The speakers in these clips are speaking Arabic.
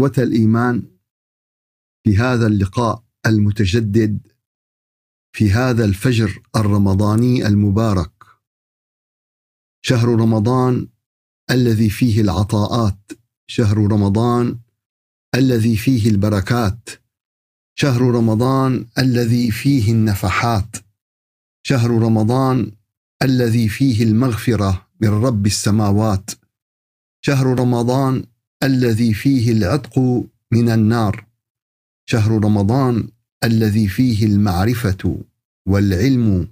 إخوة الإيمان في هذا اللقاء المتجدد في هذا الفجر الرمضاني المبارك. شهر رمضان الذي فيه العطاءات. شهر رمضان الذي فيه البركات. شهر رمضان الذي فيه النفحات. شهر رمضان الذي فيه المغفرة من رب السماوات. شهر رمضان الذي فيه العتق من النار. شهر رمضان الذي فيه المعرفة والعلم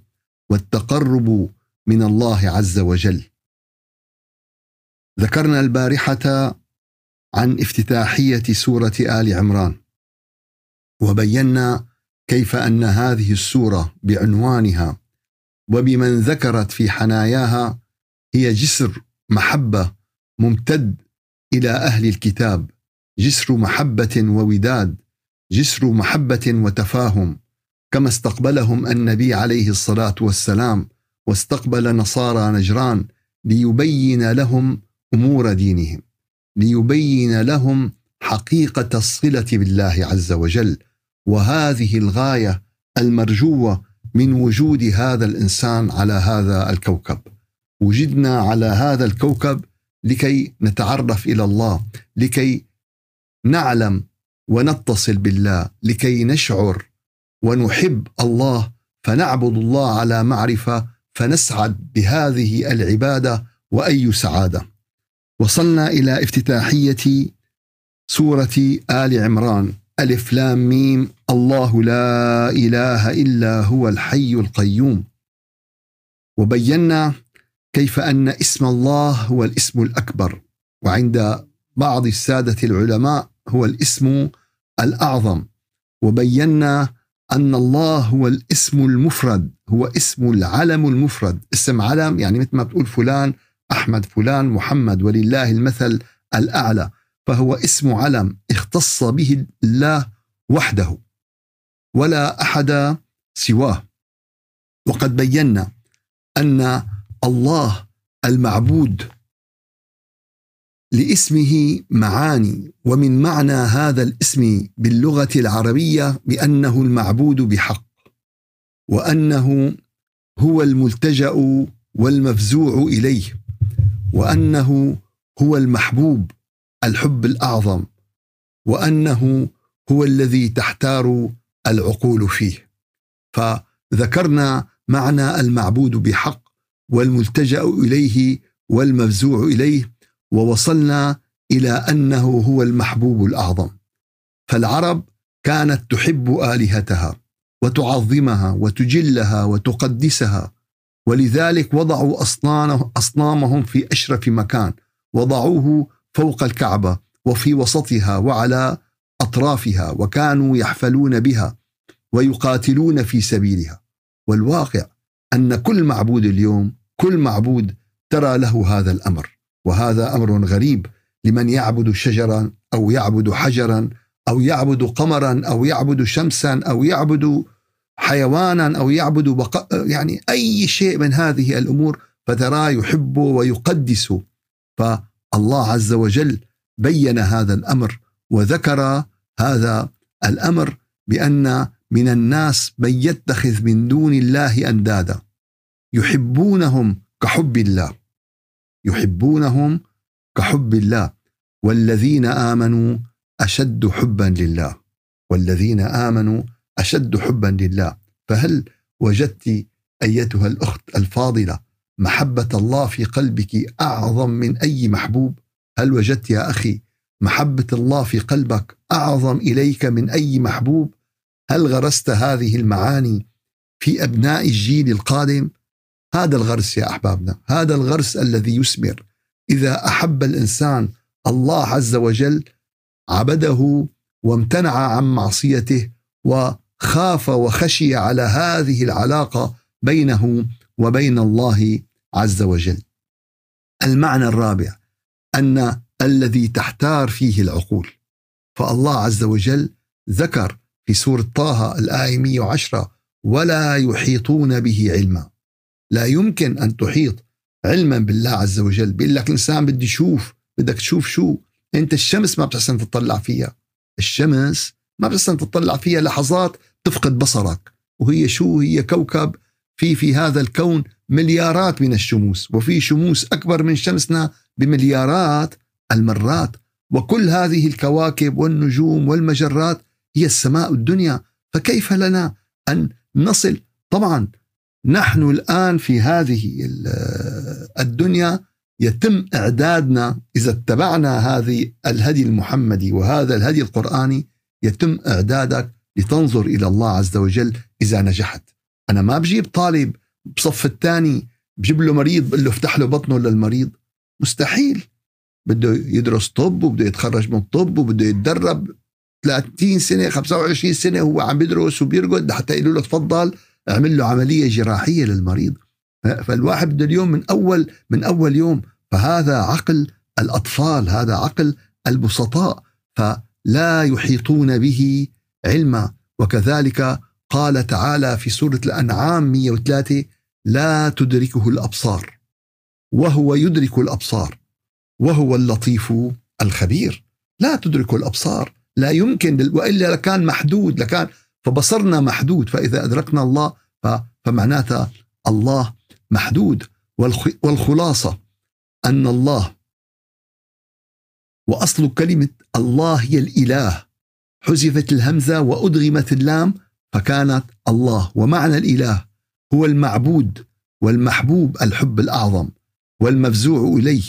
والتقرب من الله عز وجل. ذكرنا البارحة عن افتتاحية سورة آل عمران وبينا كيف أن هذه السورة بعنوانها وبمن ذكرت في حناياها هي جسر محبة ممتد إلى أهل الكتاب. جسر محبة ووداد. جسر محبة وتفاهم. كما استقبلهم النبي عليه الصلاة والسلام واستقبل نصارى نجران ليبين لهم أمور دينهم ليبين لهم حقيقة الصلة بالله عز وجل. وهذه الغاية المرجوة من وجود هذا الإنسان على هذا الكوكب. وجدنا على هذا الكوكب لكي نتعرف إلى الله لكي نعلم ونتصل بالله لكي نشعر ونحب الله فنعبد الله على معرفة فنسعد بهذه العبادة وأي سعادة. وصلنا إلى افتتاحية سورة آل عمران. ألف لام ميم. الله لا إله إلا هو الحي القيوم. وبينا كيف أن اسم الله هو الاسم الأكبر وعند بعض السادة العلماء هو الاسم الأعظم. وبينا أن الله هو الاسم المفرد هو اسم العلم المفرد. اسم علم يعني مثل ما بتقول فلان أحمد فلان محمد ولله المثل الأعلى. فهو اسم علم اختص به الله وحده ولا أحد سواه. وقد بينا أن الله المعبود لاسمه معاني ومن معنى هذا الاسم باللغة العربية بأنه المعبود بحق وأنه هو الملتجأ والمفزوع إليه وأنه هو المحبوب الحب الأعظم وأنه هو الذي تحتار العقول فيه. فذكرنا معنى المعبود بحق والملتجأ إليه والمفزوع إليه ووصلنا إلى أنه هو المحبوب الأعظم. فالعرب كانت تحب آلهتها وتعظمها وتجلها وتقدسها. ولذلك وضعوا أصنامهم في أشرف مكان وضعوه فوق الكعبة وفي وسطها وعلى أطرافها وكانوا يحفلون بها ويقاتلون في سبيلها. والواقع أن كل معبود اليوم كل معبود ترى له هذا الأمر وهذا أمر غريب لمن يعبد شجرا أو يعبد حجرا أو يعبد قمرا أو يعبد شمسا أو يعبد حيوانا أو يعبد بقاء يعني أي شيء من هذه الأمور فتراه يحب ويقدس. فالله عز وجل بين هذا الأمر وذكر هذا الأمر بأن من الناس من يتخذ من دون الله أندادا. يحبونهم كحب الله. يحبونهم كحب الله. والذين آمنوا أشد حبا لله. والذين آمنوا أشد حبا لله. فهل وجدت أيتها الأخت الفاضلة محبة الله في قلبك أعظم من أي محبوب؟ هل وجدت يا أخي محبة الله في قلبك أعظم إليك من أي محبوب؟ هل غرست هذه المعاني في أبناء الجيل القادم؟ هذا الغرس يا أحبابنا هذا الغرس الذي يثمر. إذا أحب الإنسان الله عز وجل عبده وامتنع عن معصيته وخاف وخشي على هذه العلاقة بينه وبين الله عز وجل. المعنى الرابع أن الذي تحتار فيه العقول. فالله عز وجل ذكر في سورة طه الآية 110 ولا يحيطون به علما. لا يمكن أن تحيط علما بالله عز وجل بيقول لك الإنسان بدي يشوف بدك تشوف شو؟ أنت الشمس ما بتحسن تطلع فيها. الشمس ما بتحسن تطلع فيها لحظات تفقد بصرك. وهي شو؟ هي كوكب في في هذا الكون مليارات من الشموس وفي شموس أكبر من شمسنا بمليارات المرات. وكل هذه الكواكب والنجوم والمجرات هي السماء الدنيا. فكيف لنا أن نصل؟ طبعا نحن الآن في هذه الدنيا يتم إعدادنا إذا اتبعنا هذه الهدي المحمدي وهذا الهدي القرآني يتم إعدادك لتنظر إلى الله عز وجل إذا نجحت. أنا ما بجيب طالب بصف الثاني بجيب له مريض بقول له افتح له بطنه للمريض. مستحيل. بده يدرس طب وبده يتخرج من طب وبده يتدرب 30 سنة 25 سنة هو عم بيدرس وبيرقد لحتى يقولوا له تفضل. أعمل له عملية جراحية للمريض. فالواحد بده اليوم من اول من أول يوم فهذا عقل الأطفال هذا عقل البسطاء فلا يحيطون به علما. وكذلك قال تعالى في سورة الأنعام 103 لا تدركه الأبصار وهو يدرك الأبصار وهو اللطيف الخبير. لا تدرك الأبصار لا يمكن وإلا لكان محدود لكان فبصرنا محدود فإذا أدركنا الله فمعناتها الله محدود. والخلاصة أن الله وأصل كلمة الله هي الإله. حذفت الهمزة وأدغمت اللام فكانت الله. ومعنى الإله هو المعبود والمحبوب الحب الأعظم والمفزوع إليه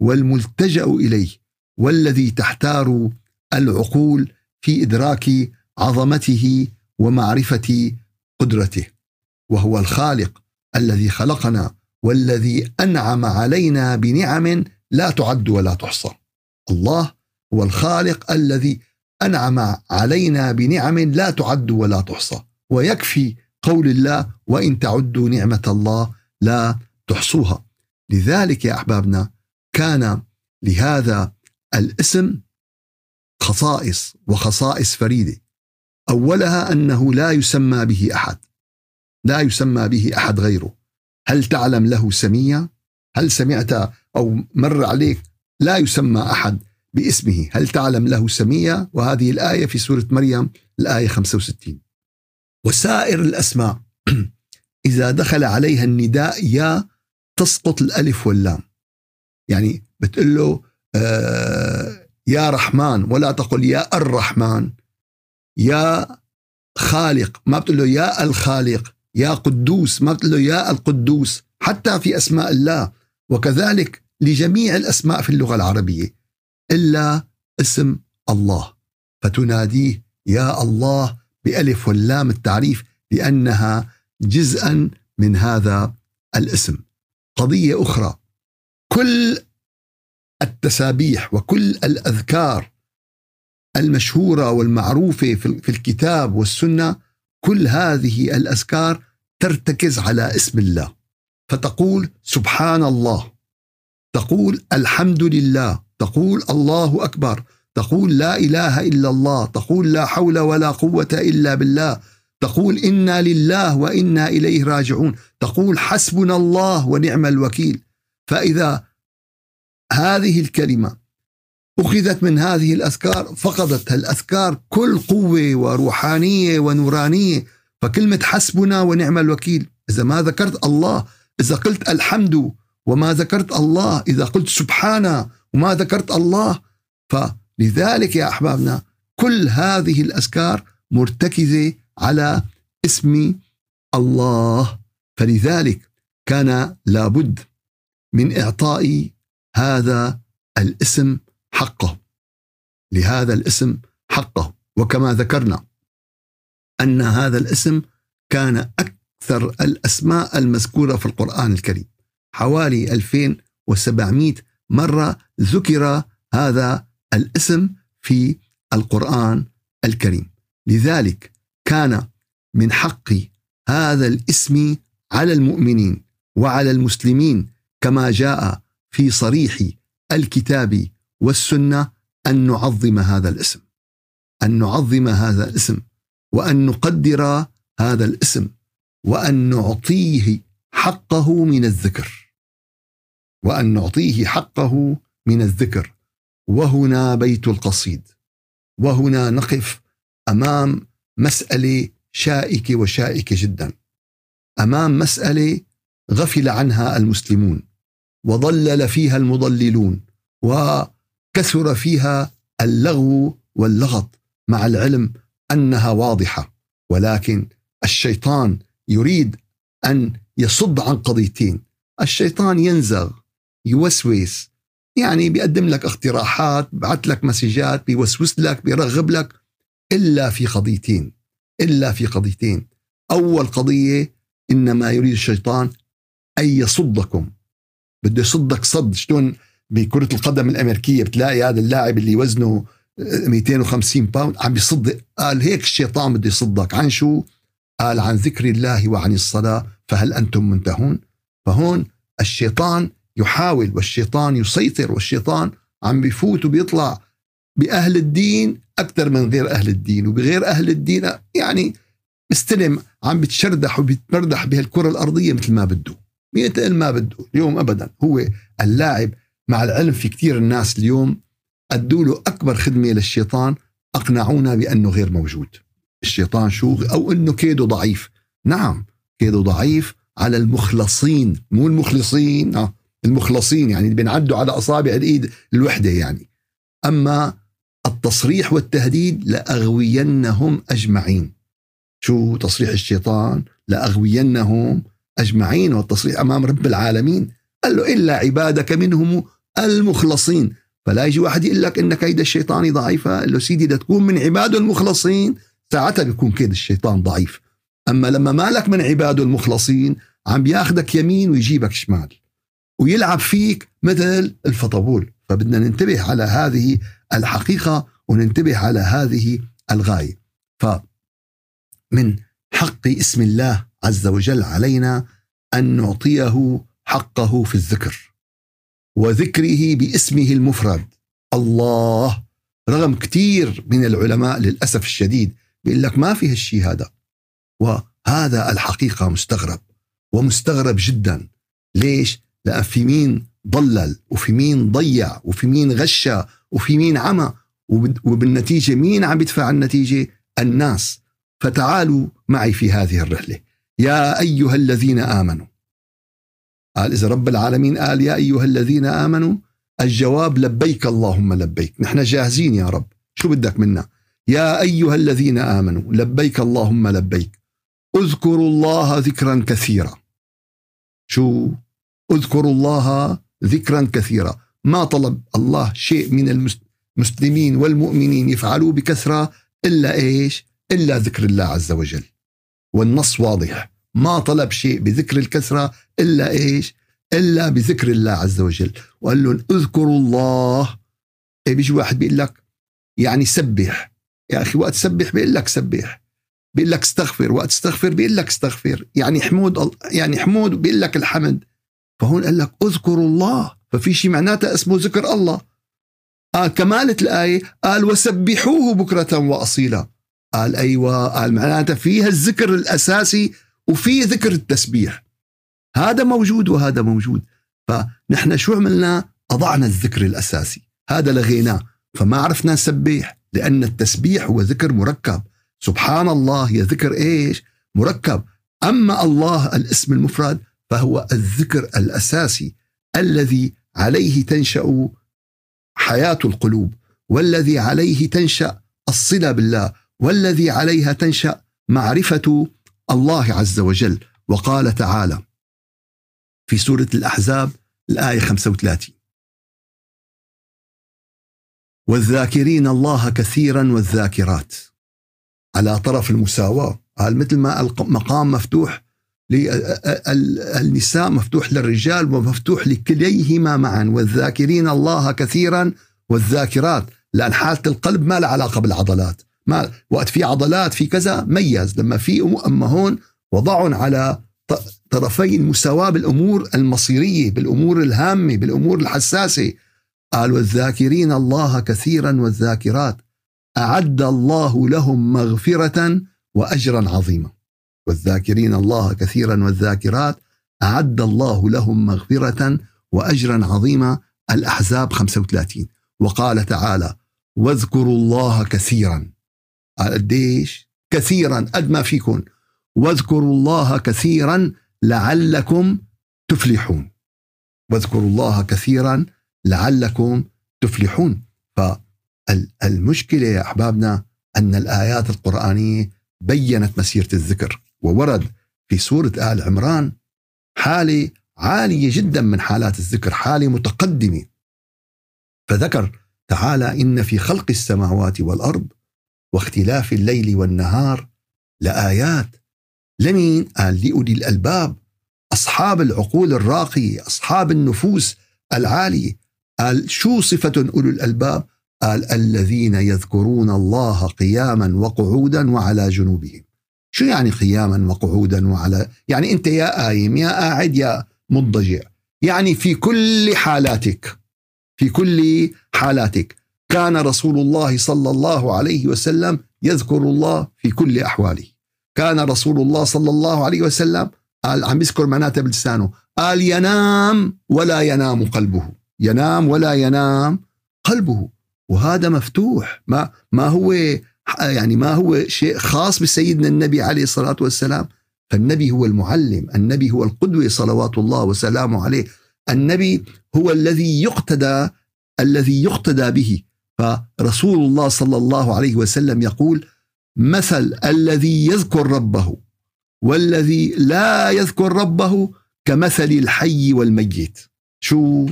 والملتجأ إليه والذي تحتار العقول في إدراك عظمته ومعرفة قدرته وهو الخالق الذي خلقنا والذي أنعم علينا بنعم لا تعد ولا تحصى. الله هو الخالق الذي أنعم علينا بنعم لا تعد ولا تحصى. ويكفي قول الله وإن تعدوا نعمة الله لا تحصوها لذلك يا أحبابنا كان لهذا الاسم خصائص وخصائص فريدة. أولها أنه لا يسمى به أحد. لا يسمى به أحد غيره. هل تعلم له سمية؟ هل سمعت أو مر عليك لا يسمى أحد باسمه؟ هل تعلم له سمية؟ وهذه الآية في سورة مريم الآية 65 وسائر الأسماء. إذا دخل عليها النداء يا تسقط الألف واللام. يعني بتقول له آه يا رحمن ولا تقل يا الرحمن. يا خالق. ما بتقول له يا الخالق يا قدوس. ما بتقول له يا القدوس حتى في أسماء الله. وكذلك لجميع الأسماء في اللغة العربية إلا اسم الله. فتناديه يا الله بألف واللام التعريف لانها جزءا من هذا الاسم. قضية أخرى كل التسابيح وكل الأذكار المشهورة والمعروفة في الكتاب والسنة كل هذه الأذكار ترتكز على اسم الله. فتقول سبحان الله. تقول الحمد لله. تقول الله أكبر. تقول لا إله إلا الله. تقول لا حول ولا قوة إلا بالله. تقول إنا لله وإنا إليه راجعون. تقول حسبنا الله ونعم الوكيل. فإذا هذه الكلمة أخذت من هذه الأذكار فقدت الأذكار كل قوة وروحانية ونورانية. فكلمة حسبنا ونعم الوكيل إذا ما ذكرت الله إذا قلت الحمد وما ذكرت الله إذا قلت سبحانه وما ذكرت الله فلذلك يا أحبابنا كل هذه الأذكار مرتكزة على اسم الله. فلذلك كان لابد من إعطاء هذا الاسم حقه. لهذا الاسم حقه. وكما ذكرنا أن هذا الاسم كان أكثر الأسماء المذكورة في القرآن الكريم. حوالي 2700 مرة ذكر هذا الاسم في القرآن الكريم. لذلك كان من حق هذا الاسم على المؤمنين وعلى المسلمين كما جاء في صريح الكتاب والسنة أن نعظم هذا الاسم. أن نعظم هذا الاسم وأن نقدر هذا الاسم وأن نعطيه حقه من الذكر. وأن نعطيه حقه من الذكر. وهنا بيت القصيد. وهنا نقف أمام مسألة شائكه وشائكه جدا. أمام مسألة غفل عنها المسلمون. وضلل فيها المضللون. وكثر فيها اللغو واللغط مع العلم أنها واضحة. ولكن الشيطان يريد أن يصد عن قضيتين. الشيطان ينزغ يوسوس يعني بيقدم لك اقتراحات بعت لك مسجات بيوسوس لك بيرغب لك إلا في قضيتين. إلا في قضيتين. أول قضية إنما يريد الشيطان أن يصدكم. بده يصدك صد. شلون؟ بكرة القدم الأمريكية بتلاقي هذا اللاعب اللي وزنه 250 باوند عم بيصد قال هيك الشيطان بده يصدك. عن شو؟ قال عن ذكر الله وعن الصلاة فهل أنتم منتهون؟ فهون الشيطان يحاول والشيطان يسيطر والشيطان عم بيفوت وبيطلع بأهل الدين أكثر من غير أهل الدين. وبغير أهل الدين يعني مستلم عم بتشردح وبيتمردح بهالكرة الأرضية مثل ما بده. بينتقل ما بده اليوم أبدا. هو اللاعب مع العلم في كثير الناس اليوم أدوا له أكبر خدمة للشيطان أقنعونا بأنه غير موجود. الشيطان شو؟ أو أنه كيده ضعيف. نعم كيده ضعيف على المخلصين مو المخلصين آه المخلصين يعني اللي بينعدوا على أصابع الإيد الوحدة يعني. أما التصريح والتهديد لأغوينهم أجمعين. شو تصريح الشيطان؟ لأغوينهم أجمعين والتصريح أمام رب العالمين. قال له إلا عبادك منهم المخلصين. فلا يجي واحد يقول لك إن كيد الشيطان ضعيفة. قال له سيدي لتكون من عباده المخلصين ساعتها بيكون كيد الشيطان ضعيف. أما لما مالك من عباده المخلصين عم بياخدك يمين ويجيبك شمال ويلعب فيك مثل الفطبول فبدنا ننتبه على هذه الحقيقة وننتبه على هذه الغاية. فمن حق اسم الله عز وجل علينا أن نعطيه حقه في الذكر. وذكره باسمه المفرد. الله. رغم كثير من العلماء للأسف الشديد بيقول لك ما في هالشيء هذا. وهذا الحقيقة مستغرب ومستغرب جدا. ليش؟ لأن في مين ضلل وفي مين ضيع وفي مين غشى وفي مين عمى. وبالنتيجة مين عم يدفع النتيجة؟ الناس. فتعالوا معي في هذه الرحلة. يا أيها الذين آمنوا قال إذا رب العالمين قال يا أيها الذين آمنوا الجواب لبيك اللهم لبيك. نحن جاهزين يا رب. شو بدك منا؟ يا أيها الذين آمنوا لبيك اللهم لبيك. اذكروا الله ذكرا كثيرا. شو؟ اذكروا الله ذكرا كثيرا. ما طلب الله شيء من المسلمين والمؤمنين يفعلوه بكثرة إلا إيش؟ إلا ذكر الله عز وجل. والنص واضح. ما طلب شيء بذكر الكثرة إلا إيش؟ إلا بذكر الله عز وجل. وقال لهم اذكروا الله. إيه بيجي واحد بيقول لك يعني سبح. يا أخي وقت سبح بيقول لك سبح. بيقول لك استغفر. وقت استغفر بيقول لك استغفر. يعني حمود يعني حمود بيقول لك الحمد. فهون قال لك اذكروا الله. ففي شيء معناتها اسمه ذكر الله. قال كمالة الآية قال وسبحوه بكرة وأصيلا. قال أيوة قال معناتها فيها الذكر الأساسي وفي ذكر التسبيح. هذا موجود وهذا موجود. فنحن شو عملنا؟ أضعنا الذكر الأساسي. هذا لغيناه. فما عرفنا نسبح لأن التسبيح هو ذكر مركب. سبحان الله هي ذكر إيش؟ مركب. أما الله الاسم المفرد فهو الذكر الأساسي الذي عليه تنشأ حياة القلوب والذي عليه تنشأ الصلة بالله والذي عليها تنشأ معرفة الله عز وجل وقال تعالى في سورة الأحزاب الآية 35 والذاكرين الله كثيرا والذاكرات. على طرف المساواة. قال مثل ما المقام مفتوح للنساء مفتوح للرجال ومفتوح لكليهما معا. والذاكرين الله كثيرا والذاكرات. لأن حالة القلب ما لها علاقة بالعضلات. ما وقت في عضلات في كذا ميز. لما في اما هون وضعهم على طرفي المساواة بالأمور المصيرية بالأمور الهامة بالأمور الحساسة. قال والذاكرين الله كثيرا والذاكرات أعد الله لهم مغفرة وأجرا عظيما. والذاكرين الله كثيرا والذاكرات أعد الله لهم مغفرة وأجرا عظيما. الأحزاب 35 وقال تعالى واذكروا الله كثيرا. قديش كثيرا قد ما فيكم واذكروا الله كثيرا لعلكم تفلحون. واذكروا الله كثيرا لعلكم تفلحون. فالمشكلة يا أحبابنا أن الآيات القرآنية بينت مسيرة الذكر وورد في سورة آل عمران حالة عالية جدا من حالات الذكر حالة متقدمة. فذكر تعالى إن في خلق السماوات والأرض واختلاف الليل والنهار لآيات لمين؟ قال لأولي الألباب أصحاب العقول الراقيه، أصحاب النفوس العالية، قال شو صفة اولو الألباب؟ قال الذين يذكرون الله قياما وقعودا وعلى جنوبهم. شو يعني قياما وقعودا وعلى يعني أنت يا قايم يا قاعد يا مضجع يعني في كل حالاتك في كل حالاتك كان رسول الله صلى الله عليه وسلم يذكر الله في كل أحواله. كان رسول الله صلى الله عليه وسلم قال عم يذكر معناته بلسانه. قال ينام ولا ينام قلبه. ينام ولا ينام قلبه. وهذا مفتوح. ما ما هو يعني ما هو شيء خاص بسيدنا النبي عليه الصلاة والسلام. فالنبي هو المعلم. النبي هو القدوة صلوات الله وسلامه عليه. النبي هو الذي يقتدى الذي يقتدى به. فرسول الله صلى الله عليه وسلم يقول مثل الذي يذكر ربه والذي لا يذكر ربه كمثل الحي والميت. شو؟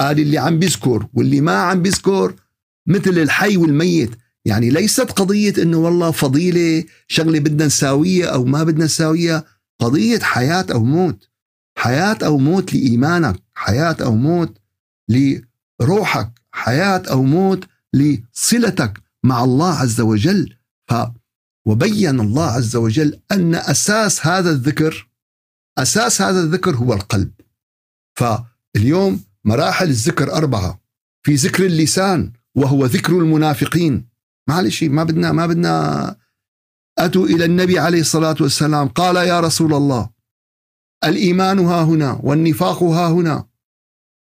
قال اللي عم بيذكر واللي ما عم بيذكر مثل الحي والميت. يعني ليست قضية إنه والله فضيلة شغلة بدنا نساويها أو ما بدنا نساويها. قضية حياة أو موت. حياة أو موت لإيمانك حياة أو موت لروحك حياة أو موت لصلتك مع الله عز وجل ف وبين الله عز وجل أن أساس هذا الذكر أساس هذا الذكر هو القلب. فاليوم مراحل الذكر أربعة في ذكر اللسان وهو ذكر المنافقين. معلش ما بدنا ما بدنا أتوا إلى النبي عليه الصلاة والسلام قال يا رسول الله الإيمان ها هنا والنفاق ها هنا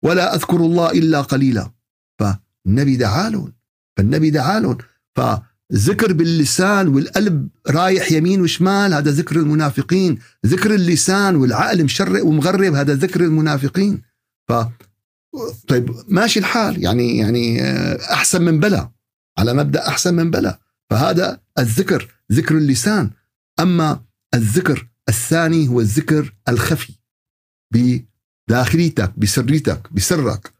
ولا أذكر الله إلا قليلا. فالنبي دعالهم فالنبي دعالهم فذكر باللسان والقلب رايح يمين وشمال هذا ذكر المنافقين. ذكر اللسان والعقل مشرق ومغرب هذا ذكر المنافقين. ف طيب ماشي الحال. يعني يعني آه، أحسن من بلا. على مبدأ أحسن من بلا. فهذا الذكر ذكر اللسان. أما الذكر الثاني هو الذكر الخفي. بداخليتك بسريتك بسرك.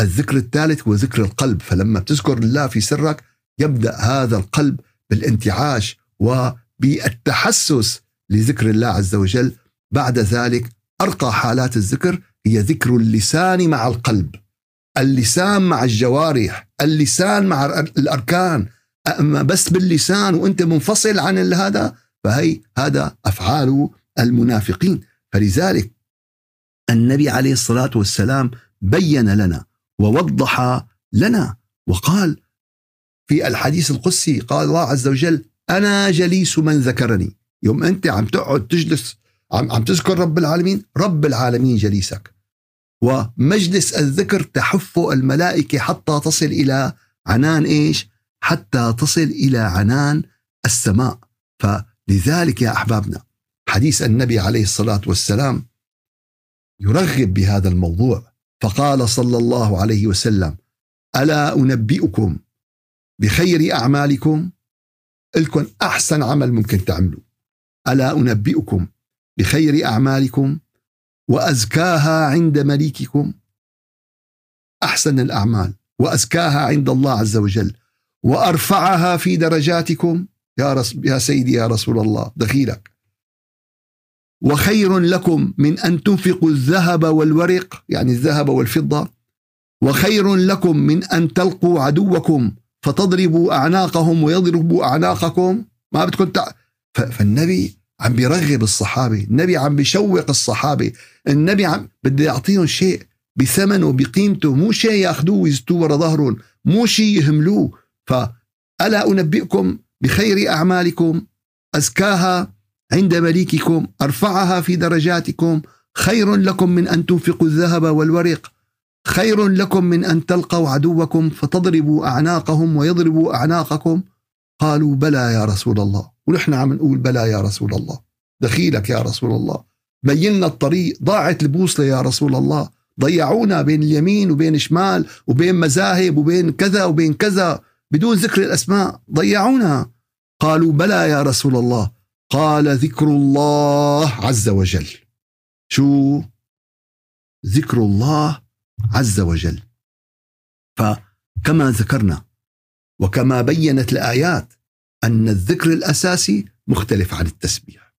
الذكر الثالث هو ذكر القلب فلما بتذكر الله في سرك يبدأ هذا القلب بالانتعاش وبالتحسس لذكر الله عز وجل. بعد ذلك أرقى حالات الذكر هي ذكر اللسان مع القلب اللسان مع الجوارح اللسان مع الأركان. أما بس باللسان وأنت منفصل عن هذا فهي هذا أفعال المنافقين. فلذلك النبي عليه الصلاة والسلام بين لنا ووضح لنا وقال في الحديث القدسي قال الله عز وجل أنا جليس من ذكرني. يوم أنت عم تقعد تجلس عم عم تذكر رب العالمين رب العالمين جليسك. ومجلس الذكر تحفه الملائكة حتى تصل إلى عنان إيش؟ حتى تصل إلى عنان السماء. فلذلك يا أحبابنا حديث النبي عليه الصلاة والسلام يرغب بهذا الموضوع. فقال صلى الله عليه وسلم ألا أنبئكم بخير أعمالكم؟ لكم أحسن عمل ممكن تعملوا. ألا أنبئكم بخير أعمالكم وأزكاها عند مليككم؟ أحسن الأعمال. وأزكاها عند الله عز وجل. وأرفعها في درجاتكم؟ يا رس يا سيدي يا رسول الله دخيلك. وخير لكم من أن تنفقوا الذهب والورق يعني الذهب والفضة. وخير لكم من أن تلقوا عدوكم فتضربوا أعناقهم ويضربوا أعناقكم. ما بدكم تع... فالنبي عم بيرغب الصحابة، النبي عم بيشوق الصحابة، النبي عم بده يعطيهم شيء بثمنه وبقيمته مو شيء ياخذوه ويزتوه ورا ظهرهم، مو شيء يهملوه، فألا أنبئكم بخير أعمالكم أزكاها عند مليككم أرفعها في درجاتكم. خير لكم من أن تنفقوا الذهب والورق. خير لكم من أن تلقوا عدوكم فتضربوا أعناقهم ويضربوا أعناقكم. قالوا بلى يا رسول الله. ونحن عم نقول بلى يا رسول الله. دخيلك يا رسول الله. بينا الطريق ضاعت البوصلة يا رسول الله. ضيعونا بين اليمين وبين شمال وبين مذاهب وبين كذا وبين كذا بدون ذكر الأسماء. ضيعونا. قالوا بلى يا رسول الله. قال ذكر الله عز وجل. شو؟ ذكر الله عز وجل. فكما ذكرنا وكما بينت الآيات أن الذكر الأساسي مختلف عن التسبيح.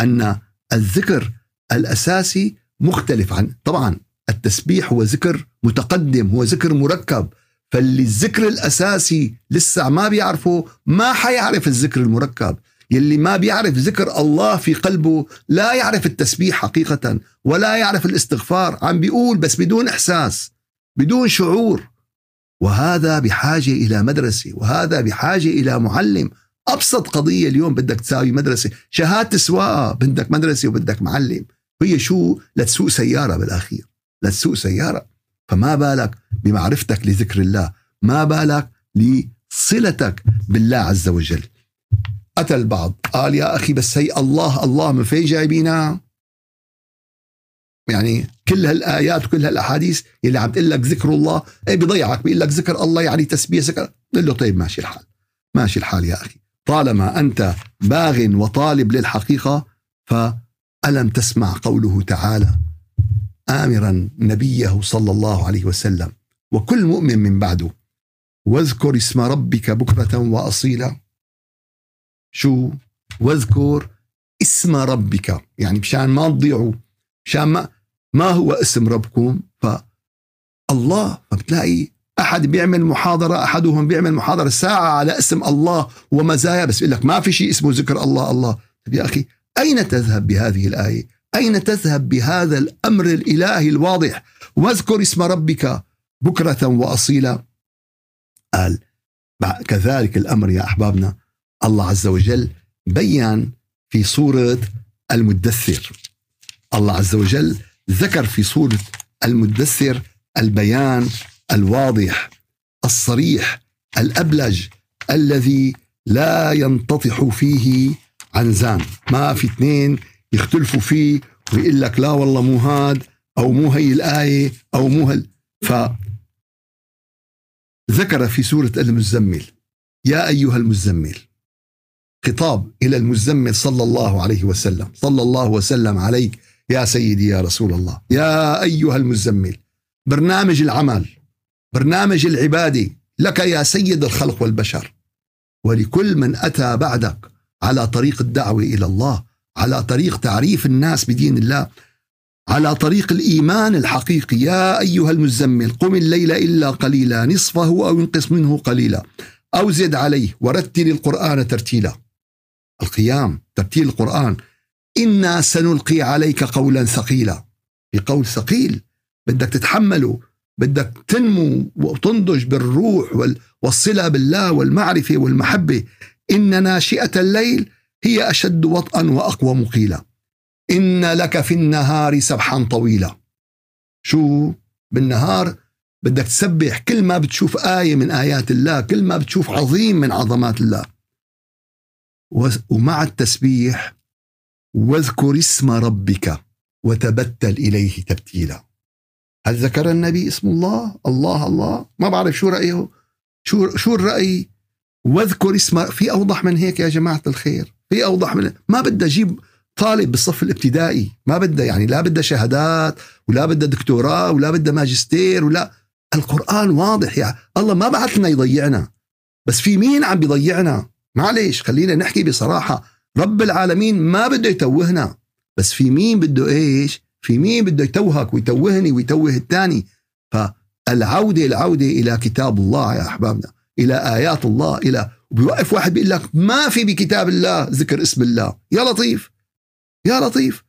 أن الذكر الأساسي مختلف عن طبعا التسبيح هو ذكر متقدم هو ذكر مركب. فاللي الذكر الأساسي لسه ما بيعرفه ما حيعرف الذكر المركب. يلي ما بيعرف ذكر الله في قلبه لا يعرف التسبيح حقيقة ولا يعرف الاستغفار. عم بيقول بس بدون إحساس بدون شعور. وهذا بحاجة إلى مدرسة وهذا بحاجة إلى معلم. أبسط قضية اليوم بدك تساوي مدرسة. شهادة سواقة بدك مدرسة وبدك معلم. هي شو؟ لتسوق سيارة بالأخير. لتسوق سيارة. فما بالك بمعرفتك لذكر الله ما بالك لصلتك بالله عز وجل. أتى البعض قال يا أخي بس هي الله الله من فين جايبينها يعني كل هالآيات وكل هالأحاديث اللي عم تقول لك ذكر الله إيه بيضيعك بيقول لك ذكر الله يعني تسبيح ذكر قل له طيب ماشي الحال ماشي الحال يا أخي. طالما أنت باغ وطالب للحقيقة فألم تسمع قوله تعالى امرا نبيه صلى الله عليه وسلم وكل مؤمن من بعده واذكر اسم ربك بكرة واصيلا. شو؟ واذكر اسم ربك. يعني مشان ما تضيعوا مشان ما ما هو اسم ربكم فالله فبتلاقي أحد بيعمل محاضرة أحدهم بيعمل محاضرة ساعة على اسم الله ومزايا بس يقول لك ما في شيء اسمه ذكر الله الله. طيب يا أخي أين تذهب بهذه الآية؟ أين تذهب بهذا الأمر الإلهي الواضح؟ واذكر اسم ربك بكرة وأصيلا. قال كذلك الأمر يا أحبابنا. الله عز وجل بين في سورة المدثر. الله عز وجل ذكر في سورة المدثر البيان الواضح الصريح الأبلج الذي لا ينتطح فيه عنزان. ما في اثنين يختلفوا فيه ويقول لك لا والله مو هاد أو مو هي الآية أو مو هل ف ذكر في سورة المزمل يا أيها المزمل خطاب إلى المزمل صلى الله عليه وسلم. صلى الله وسلم عليك يا سيدي يا رسول الله. يا أيها المزمل برنامج العمل برنامج العبادة لك يا سيد الخلق والبشر. ولكل من أتى بعدك على طريق الدعوة إلى الله على طريق تعريف الناس بدين الله على طريق الإيمان الحقيقي. يا أيها المزمل قم الليل إلا قليلا نصفه أو انقص منه قليلا. أو زد عليه ورتل القرآن ترتيلا. القيام ترتيل القرآن. إنا سنلقي عليك قولا ثقيلا. بقول ثقيل. بدك تتحمله. بدك تنمو وتنضج بالروح والصلة بالله والمعرفة والمحبة. إن ناشئة الليل هي أشد وطئا وأقوى مقيلا. إن لك في النهار سبحا طويلا. شو؟ بالنهار بدك تسبح. كل ما بتشوف آية من آيات الله كل ما بتشوف عظيم من عظمات الله. ومع التسبيح واذكر اسم ربك وتبتل إليه تبتيلا. هل ذكر النبي اسم الله؟ الله الله. ما بعرف شو رأيه. شو شو الرأي؟ واذكر اسم في أوضح من هيك يا جماعة الخير؟ في أوضح من ما بدي أجيب طالب بالصف الابتدائي. ما بدها يعني لا بدها شهادات ولا بدها دكتوراه ولا بدها ماجستير ولا القرآن واضح يعني الله ما بعث لنا يضيعنا. بس في مين عم بيضيعنا؟ معلش خلينا نحكي بصراحة. رب العالمين ما بده يتوهنا. بس في مين بده إيش؟ في مين بده يتوهك ويتوهني ويتوه الثاني؟ فالعودة العودة إلى كتاب الله يا أحبابنا إلى آيات الله إلى بيوقف واحد بيقول لك ما في بكتاب الله ذكر اسم الله. يا لطيف يا لطيف.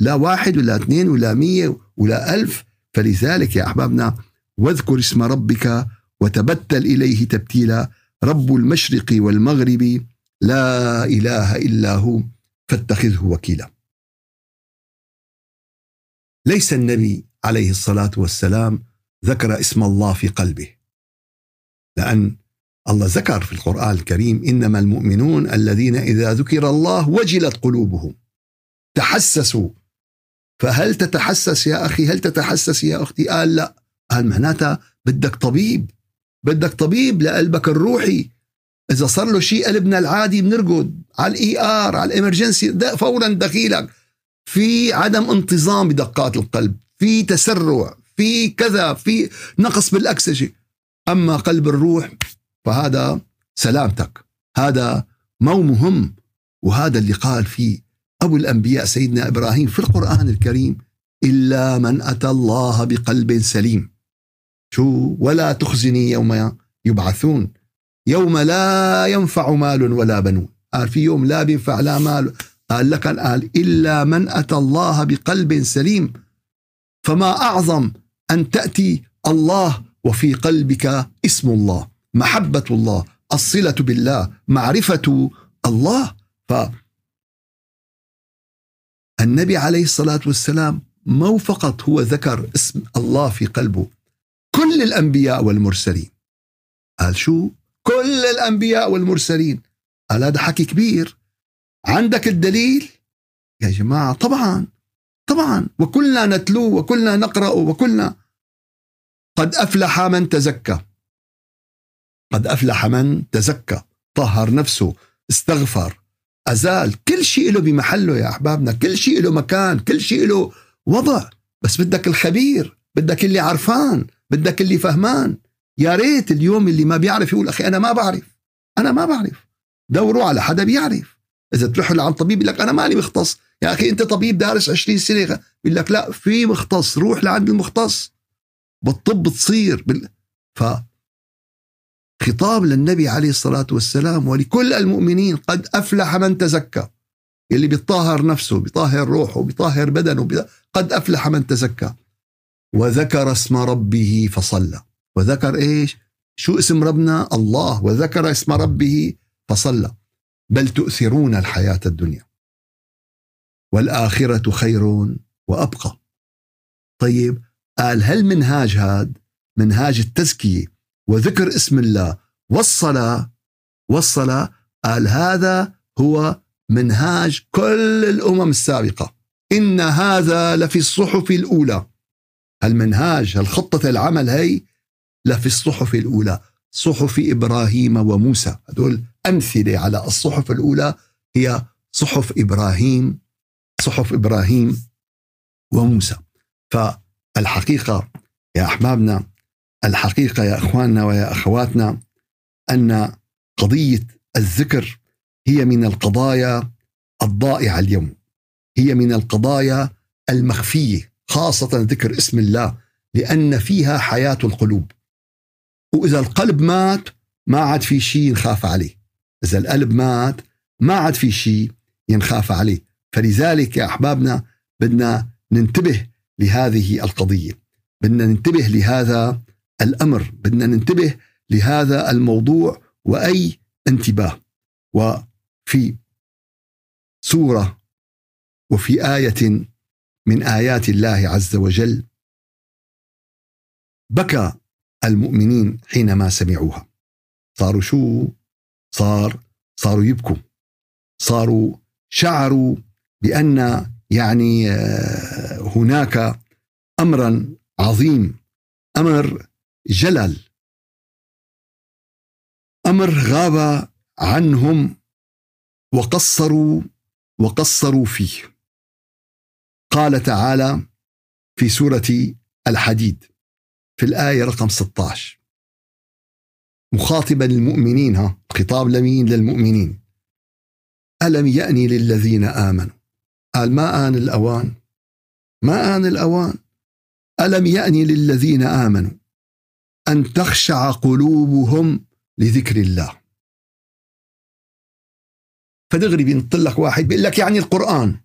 لا واحد ولا اثنين ولا مية ولا ألف. فلذلك يا أحبابنا واذكر اسم ربك وتبتل إليه تبتيلا. رب المشرق والمغرب لا إله إلا هو فاتخذه وكيلا. ليس النبي عليه الصلاة والسلام ذكر اسم الله في قلبه لأن الله ذكر في القرآن الكريم إنما المؤمنون الذين إذا ذكر الله وجلت قلوبهم. تحسسوا. فهل تتحسس يا أخي؟ هل تتحسس يا أختي؟ قال لا. قال معناتها بدك طبيب. بدك طبيب لقلبك الروحي. إذا صار له شيء قلبنا العادي بنرقد على ال ER على ال emergency فورا دخيلك. في عدم انتظام بدقات القلب في تسرع في كذا في نقص بالأكسجة. أما قلب الروح فهذا سلامتك. هذا مو مهم. وهذا اللي قال فيه أبو الأنبياء سيدنا إبراهيم في القرآن الكريم إلا من أتى الله بقلب سليم. شو؟ ولا تخزني يوم يبعثون. يوم لا ينفع مال ولا بنون. قال في يوم لا بينفع لا مال. قال لك قال إلا من أتى الله بقلب سليم. فما أعظم أن تأتي الله وفي قلبك اسم الله محبة الله الصلة بالله معرفة الله. ف النبي عليه الصلاة والسلام مو فقط هو ذكر اسم الله في قلبه كل الأنبياء والمرسلين. قال شو؟ كل الأنبياء والمرسلين. قال هذا حكي كبير. عندك الدليل؟ يا جماعة طبعا طبعا. وكلنا نتلوه وكلنا نقرأ وكلنا. قد أفلح من تزكى. قد أفلح من تزكى. طهر نفسه استغفر أزال. كل شيء له بمحله يا أحبابنا. كل شيء له مكان كل شيء له وضع. بس بدك الخبير بدك اللي عرفان. بدك اللي فهمان. يا ريت اليوم اللي ما بيعرف يقول أخي أنا ما بعرف. أنا ما بعرف. دوروا على حدا بيعرف. إذا تروح لعند طبيب يقول لك أنا ماني مختص. يا أخي أنت طبيب دارس 20 سنة. بيقول لك لا في مختص. روح لعند المختص. بالطب تصير. بال... ف خطاب للنبي عليه الصلاة والسلام ولكل المؤمنين قد أفلح من تزكى. اللي بيطهر نفسه بيطهر روحه بيطهر بدنه. قد أفلح من تزكى. وذكر اسم ربه فصلى. وذكر إيش؟ شو اسم ربنا؟ الله. وذكر اسم ربه فصلى. بل تؤثرون الحياة الدنيا. والآخرة خير وأبقى. طيب قال هل منهاج هذا منهاج التزكية. وذكر اسم الله. والصلاة. والصلاة. قال هذا هو منهاج كل الأمم السابقة. إن هذا لفي الصحف الأولى. المنهاج الخطة العمل هي لفي الصحف الأولى. صحف إبراهيم وموسى. هدول أمثلة على الصحف الأولى هي صحف إبراهيم صحف إبراهيم وموسى. فالحقيقة يا أحبابنا الحقيقة يا أخواننا ويا أخواتنا أن قضية الذكر هي من القضايا الضائعة اليوم. هي من القضايا المخفية. خاصة ذكر اسم الله لأن فيها حياة القلوب. وإذا القلب مات ما عاد في شيء ينخاف عليه. إذا القلب مات ما عاد في شيء ينخاف عليه. فلذلك يا أحبابنا بدنا ننتبه لهذه القضية. بدنا ننتبه لهذا الأمر. بدنا ننتبه لهذا الموضوع وأي انتباه. وفي سورة وفي آية من آيات الله عز وجل. بكى المؤمنين حينما سمعوها. صاروا شو؟ صار صاروا يبكوا. صاروا شعروا بأن يعني آه، هناك أمرا عظيم أمر جلل. أمر غاب عنهم وقصروا وقصروا فيه. قال تعالى في سورة الحديد في الآية رقم 16 مخاطبا المؤمنين ها خطاب لمين؟ للمؤمنين. ألم يأني للذين آمنوا؟ قال ما آن الأوان؟ ما آن الأوان؟ ألم يأني للذين آمنوا أن تخشع قلوبهم لذكر الله؟ فدغري بينطلق واحد بيقول لك يعني القرآن.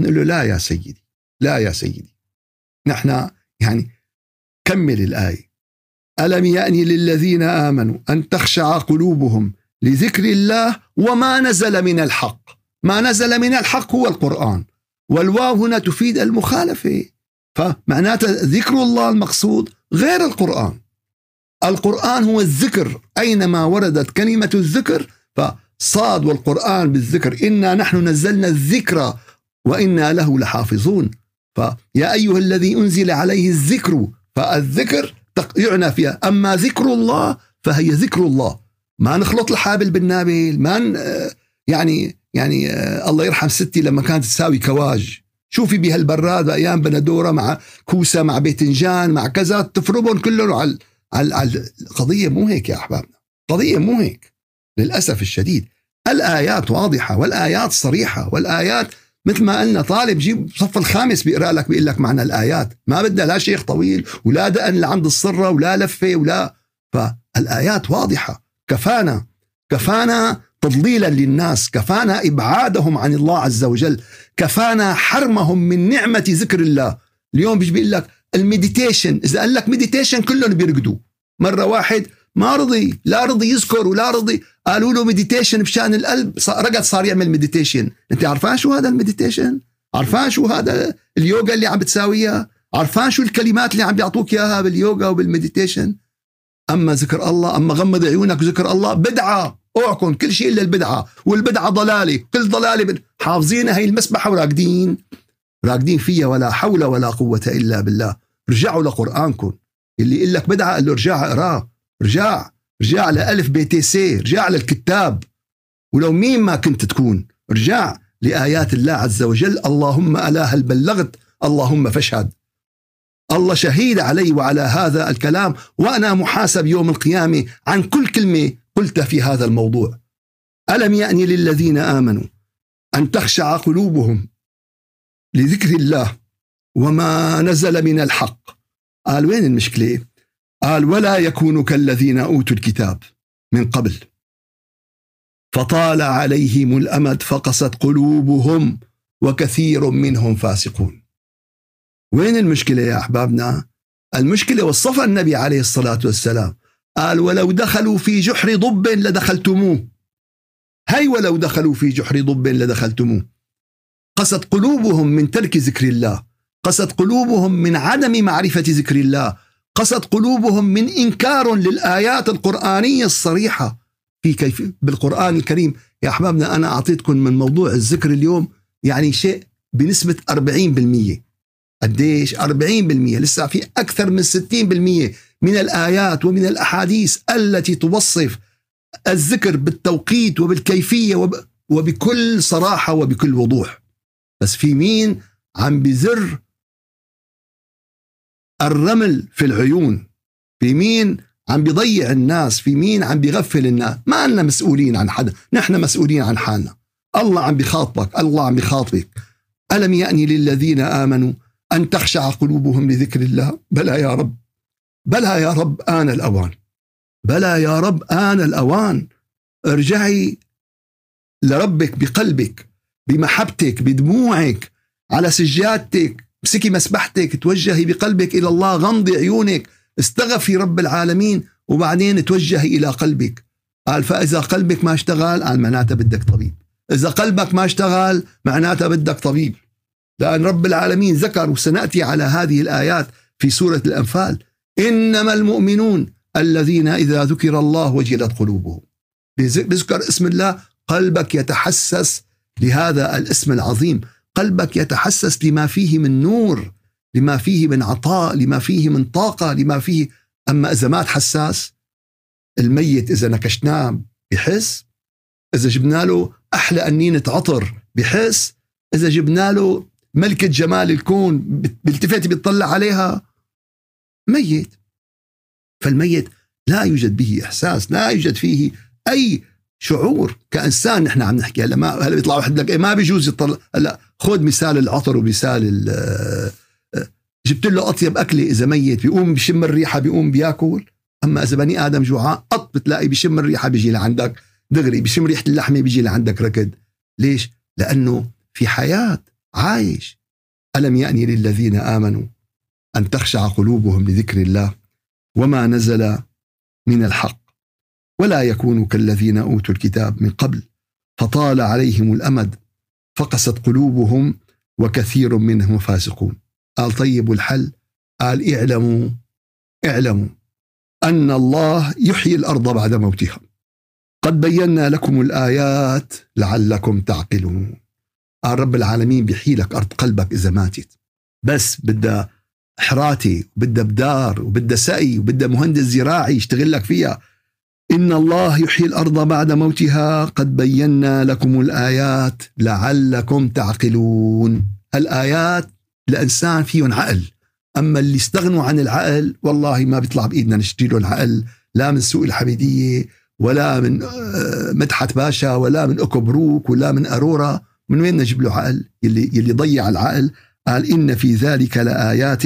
نقول له لا يا سيدي. لا يا سيدي. نحن يعني كمل الآية. ألم يأني للذين آمنوا أن تخشع قلوبهم لذكر الله وما نزل من الحق؟ ما نزل من الحق هو القرآن. والواو هنا تفيد المخالفة. فمعناتها ذكر الله المقصود غير القرآن. القرآن هو الذكر. أينما وردت كلمة الذكر فصاد والقرآن بالذكر. إنا نحن نزلنا الذكر وإنا له لحافظون. فيا أيها الذي أنزل عليه الذكر فالذكر يعنى فيها. أما ذكر الله فهي ذكر الله. ما نخلط الحابل بالنابل ما يعني يعني الله يرحم ستي لما كانت تساوي كواج. شوفي بهالبراد أيام بندورة مع كوسة مع باذنجان مع كذا تفرمهم كلهم على على القضية مو هيك يا أحبابنا. قضية مو هيك. للأسف الشديد. الآيات واضحة والآيات صريحة والآيات مثل ما قلنا طالب جيب صف الخامس بيقرأ لك بيقول لك معنى الآيات. ما بدنا لا شيخ طويل ولا دقن لعند الصره ولا لفة ولا. فالآيات واضحة. كفانا كفانا تضليلا للناس كفانا إبعادهم عن الله عز وجل كفانا حرمهم من نعمة ذكر الله. اليوم بيجي بيقول لك ال meditation إذا قال لك meditation كلهم بيرقدوا. مرة واحد ما رضي لا رضي يذكر ولا رضي. قالوا له meditation بشأن القلب. رقد صار يعمل meditation انت عارفان شو هذا ال meditation عارفان شو هذا اليوغا اللي عم بتساويها؟ عارفان شو الكلمات اللي عم بيعطوك إياها باليوغا وبال meditation أما ذكر الله أما غمض عيونك ذكر الله بدعة. اوعكم كل شيء إلا البدعة. والبدعة ضلالة. كل ضلالة حافظين هي المسبحة وراقدين. راقدين فيها ولا حول ولا قوة إلا بالله. رجعوا لقرآنكم. اللي يقول لك بدعة قال له ارجع اقراه رجع رجع لألف بي تي سي رجع للكتاب. ولو مين ما كنت تكون رجع لآيات الله عز وجل. اللهم ألا هل بلغت اللهم فاشهد. الله شهيد علي وعلى هذا الكلام. وأنا محاسب يوم القيامة عن كل كلمة قلتها في هذا الموضوع. ألم يأني للذين آمنوا أن تخشع قلوبهم لذكر الله وما نزل من الحق؟ قال وين المشكلة؟ قال ولا يكونوا كالذين أوتوا الكتاب من قبل. فطال عليهم الأمد فقست قلوبهم وكثير منهم فاسقون. وين المشكلة يا أحبابنا؟ المشكلة وصفها النبي عليه الصلاة والسلام. قال ولو دخلوا في جحر ضب لدخلتموه. هي ولو دخلوا في جحر ضب لدخلتموه. قست قلوبهم من ترك ذكر الله. قست قلوبهم من عدم معرفة ذكر الله. قست قلوبهم من إنكار للآيات القرآنية الصريحة. في كيف؟ بالقرآن الكريم. يا أحبابنا أنا أعطيتكم من موضوع الذكر اليوم يعني شيء بنسبة 40% قديش؟ 40% لسه في أكثر من 60% من الآيات ومن الأحاديث التي توصف الذكر بالتوقيت وبالكيفية وب... وبكل صراحة وبكل وضوح. بس في مين؟ عم بزر الرمل في العيون. في مين عم بيضيع الناس؟ في مين عم بيغفل الناس؟ ما أننا مسؤولين عن حدا. نحن مسؤولين عن حالنا. الله عم بيخاطبك الله عم بيخاطبك ألم يأني للذين آمنوا أن تخشع قلوبهم لذكر الله؟ بلى يا رب. بلى يا رب آن الأوان. بلى يا رب آن الأوان. ارجعي لربك بقلبك بمحبتك بدموعك على سجادتك. امسكي مسبحتك توجهي بقلبك إلى الله غمضي عيونك. استغفي رب العالمين وبعدين توجهي إلى قلبك. قال فإذا قلبك ما اشتغل قال معناتها بدك طبيب. إذا قلبك ما اشتغل معناتها بدك طبيب. لأن رب العالمين ذكر وسنأتي على هذه الآيات في سورة الأنفال إنما المؤمنون الذين إذا ذكر الله وجلت قلوبهم. بذكر اسم الله قلبك يتحسس لهذا الاسم العظيم. قلبك يتحسس لما فيه من نور لما فيه من عطاء لما فيه من طاقة لما فيه. أما إذا مات حساس الميت إذا نكشناه بحس. إذا جبنا له أحلى أنينة عطر بحس. إذا جبنا له ملكة جمال الكون بيلتفت بيطلع عليها. ميت. فالميت لا يوجد به إحساس لا يوجد فيه أي شعور. كإنسان نحن عم نحكي هلا ما هلا بيطلع واحد لك إيه ما بيجوز يطلع هلا خذ مثال العطر ومثال جبت له أطيب أكلة إذا ميت بيقوم بشم الريحة بيقوم بيأكل. أما إذا بني آدم جوعان قط بتلاقي بشم الريحة بيجي لعندك دغري بشم ريحة اللحمة بيجي لعندك ركض. ليش؟ لأنه في حياة عايش. ألم يأني للذين آمنوا أن تخشع قلوبهم لذكر الله وما نزل من الحق؟ ولا يكونوا كالذين أوتوا الكتاب من قبل فطال عليهم الأمد فقست قلوبهم وكثير منهم فاسقون. قال طيب الحل؟ قال اعلموا اعلموا أن الله يحيي الأرض بعد موتها. قد بينا لكم الآيات لعلكم تعقلون. رب العالمين بيحيي لك أرض قلبك إذا ماتت. بس بدها حراتي وبدها بدار وبدها سقي وبدها مهندس زراعي يشتغل لك فيها. إن الله يحيي الأرض بعد موتها. قد بينا لكم الآيات لعلكم تعقلون. الآيات الإنسان فيهم عقل. أما اللي استغنوا عن العقل والله ما بيطلع بإيدنا نشتري له العقل لا من سوق الحميدية ولا من آه، مدحت باشا ولا من أكبروك ولا من أرورا. من وين نجيب له عقل؟ يلي, يلي ضيع العقل. قال إن في ذلك لآيات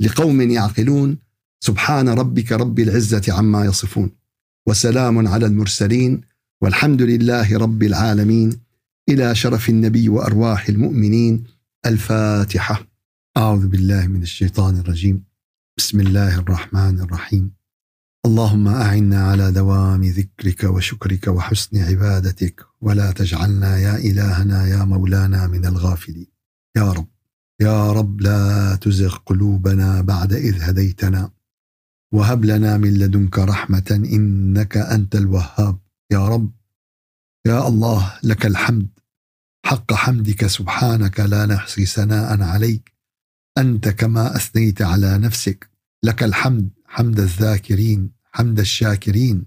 لقوم يعقلون. سبحان ربك رب العزة عما يصفون. وسلام على المرسلين والحمد لله رب العالمين. إلى شرف النبي وأرواح المؤمنين. الفاتحة. أعوذ بالله من الشيطان الرجيم. بسم الله الرحمن الرحيم. اللهم أعنا على دوام ذكرك وشكرك وحسن عبادتك. ولا تجعلنا يا إلهنا يا مولانا من الغافلين. يا رب. يا رب لا تزغ قلوبنا بعد إذ هديتنا. وهب لنا من لدنك رحمة إنك أنت الوهاب. يا رب يا الله لك الحمد. حق حمدك سبحانك لا نحصي ثناء عليك. أنت كما أثنيت على نفسك. لك الحمد حمد الذاكرين حمد الشاكرين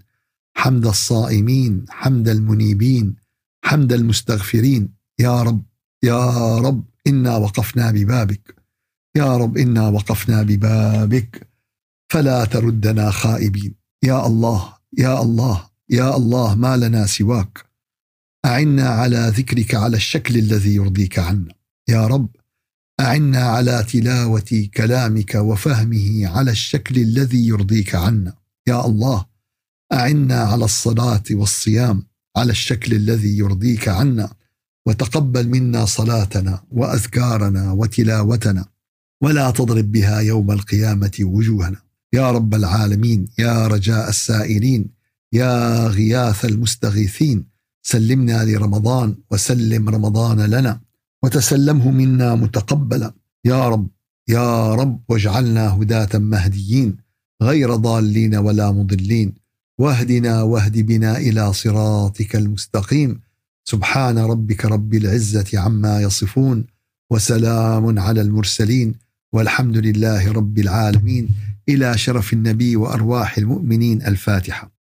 حمد الصائمين حمد المنيبين حمد المستغفرين. يا رب يا رب إنا وقفنا ببابك. يا رب إنا وقفنا ببابك. فلا تردنا خائبين. يا الله يا الله يا الله ما لنا سواك. أعنا على ذكرك على الشكل الذي يرضيك عنا. يا رب أعنا على تلاوة كلامك وفهمه على الشكل الذي يرضيك عنا. يا الله أعنا على الصلاة والصيام على الشكل الذي يرضيك عنا. وتقبل منا صلاتنا وأذكارنا وتلاوتنا. ولا تضرب بها يوم القيامة وجوهنا. يا رب العالمين يا رجاء السائلين يا غياث المستغيثين سلمنا لرمضان وسلم رمضان لنا وتسلمه منا متقبلا. يا رب يا رب واجعلنا هداة مهديين غير ضالين ولا مضلين. واهدنا واهد بنا إلى صراطك المستقيم. سبحان ربك رب العزة عما يصفون وسلام على المرسلين والحمد لله رب العالمين. إلى شرف النبي وأرواح المؤمنين الفاتحة.